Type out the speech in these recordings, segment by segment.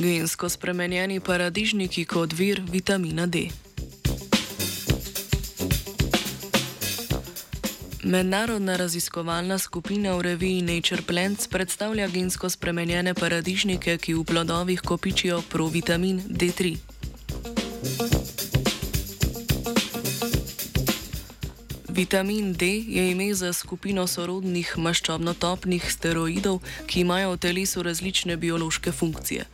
Gensko spremenjeni paradižniki kot vir vitamina D. Mednarodna raziskovalna skupina v reviji Nature Plants predstavlja gensko spremenjene paradižnike, ki v plodovih kopičijo provitamin D3. Vitamin D je ime za skupino sorodnih maščobno-topnih steroidov, ki imajo v telesu različne biološke funkcije.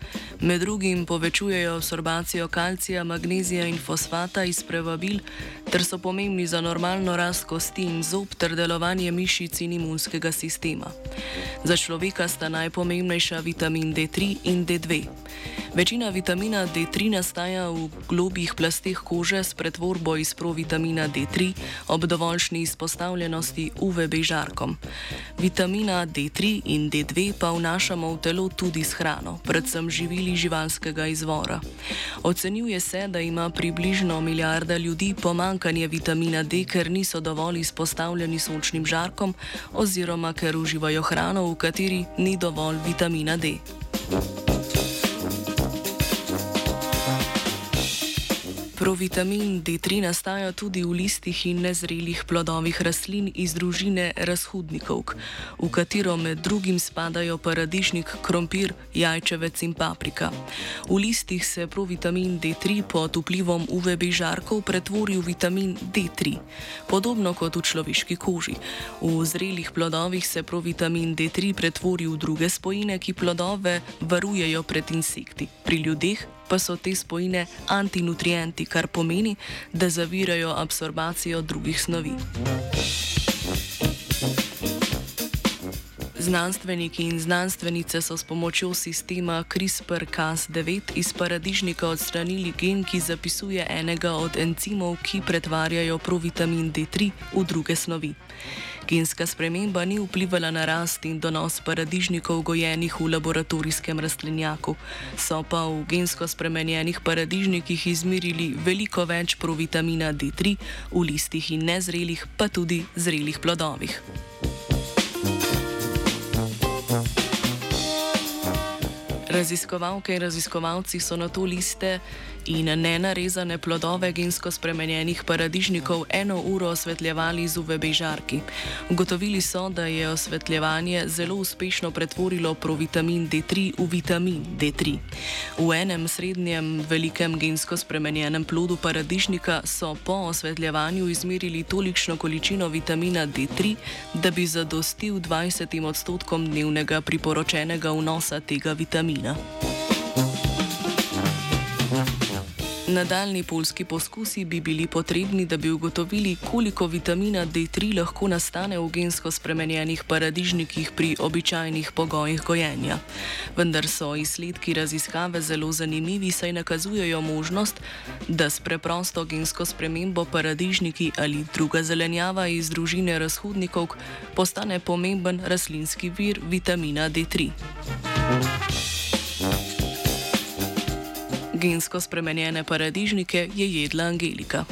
Med drugim povečujejo absorbacijo kalcija, magnezija in fosfata iz prevabil, ter so pomembni za normalno rast kosti in zob ter delovanje mišic in imunskega sistema. Za človeka sta najpomembnejša vitamin D3 in D2. Večina vitamina D3 nastaja v globih plasteh kože s pretvorbo iz provitamina D3 ob dovoljšni izpostavljenosti UVB žarkom. Vitamina D3 in D2 pa vnašamo v telo tudi s hrano, predvsem živili živalskega izvora. Ocenjuje se, da ima približno milijarda ljudi pomankanje vitamina D, ker niso dovolj izpostavljeni sončnim žarkom oziroma ker uživajo hrano, v kateri ni dovolj vitamina D. Thank you. Provitamin D3 nastaja tudi v listih in nezrelih plodovih rastlin iz družine razhudnikov, v katero med drugim spadajo paradižnik, krompir, jajčevec in paprika. V listih se provitamin D3 pod vplivom UVB žarkov pretvori v vitamin D3, podobno kot v človeški koži. V zrelih plodovih se provitamin D3 pretvori v druge spojine, ki plodove varujejo pred insekti. Pri ljudeh pa so te spojine antinutrienti, kar pomeni, da zavirajo absorbacijo drugih snovi. Znanstveniki in znanstvenice so s pomočjo sistema CRISPR-Cas9 iz paradižnika odstranili gen, ki zapisuje enega od encimov, ki pretvarjajo provitamin D3 v druge snovi. Genska sprememba ni vplivala na rast in donos paradižnikov gojenih v laboratorijskem rastlinjaku, so pa v gensko spremenjenih paradižnikih izmerili veliko več provitamina D3 v listih in nezrelih, pa tudi zrelih plodovih. Raziskovalke in raziskovalci so na to liste in nenarezane plodove gensko spremenjenih paradižnikov eno uro osvetljevali z UVB žarki. Ugotovili so, da je osvetljevanje zelo uspešno pretvorilo provitamin D3 v vitamin D3. V enem srednjem velikem gensko spremenjenem plodu paradižnika so po osvetljevanju izmerili tolikšno količino vitamina D3, da bi zadostil 20 odstotkom dnevnega priporočenega vnosa tega vitamina. Nadaljni polski poskusi bi bili potrebni, da bi ugotovili, koliko vitamina D3 lahko nastane v gensko spremenjenih paradižnikih pri običajnih pogojih gojenja. Vendar so izsledki raziskave zelo zanimivi, saj nakazujejo možnost, da s preprosto gensko spremembo paradižniki ali druga zelenjava iz družine razhodnikov postane pomemben rastlinski vir vitamina D3. Gensko spremenjene paradižnike je jedla Angelika.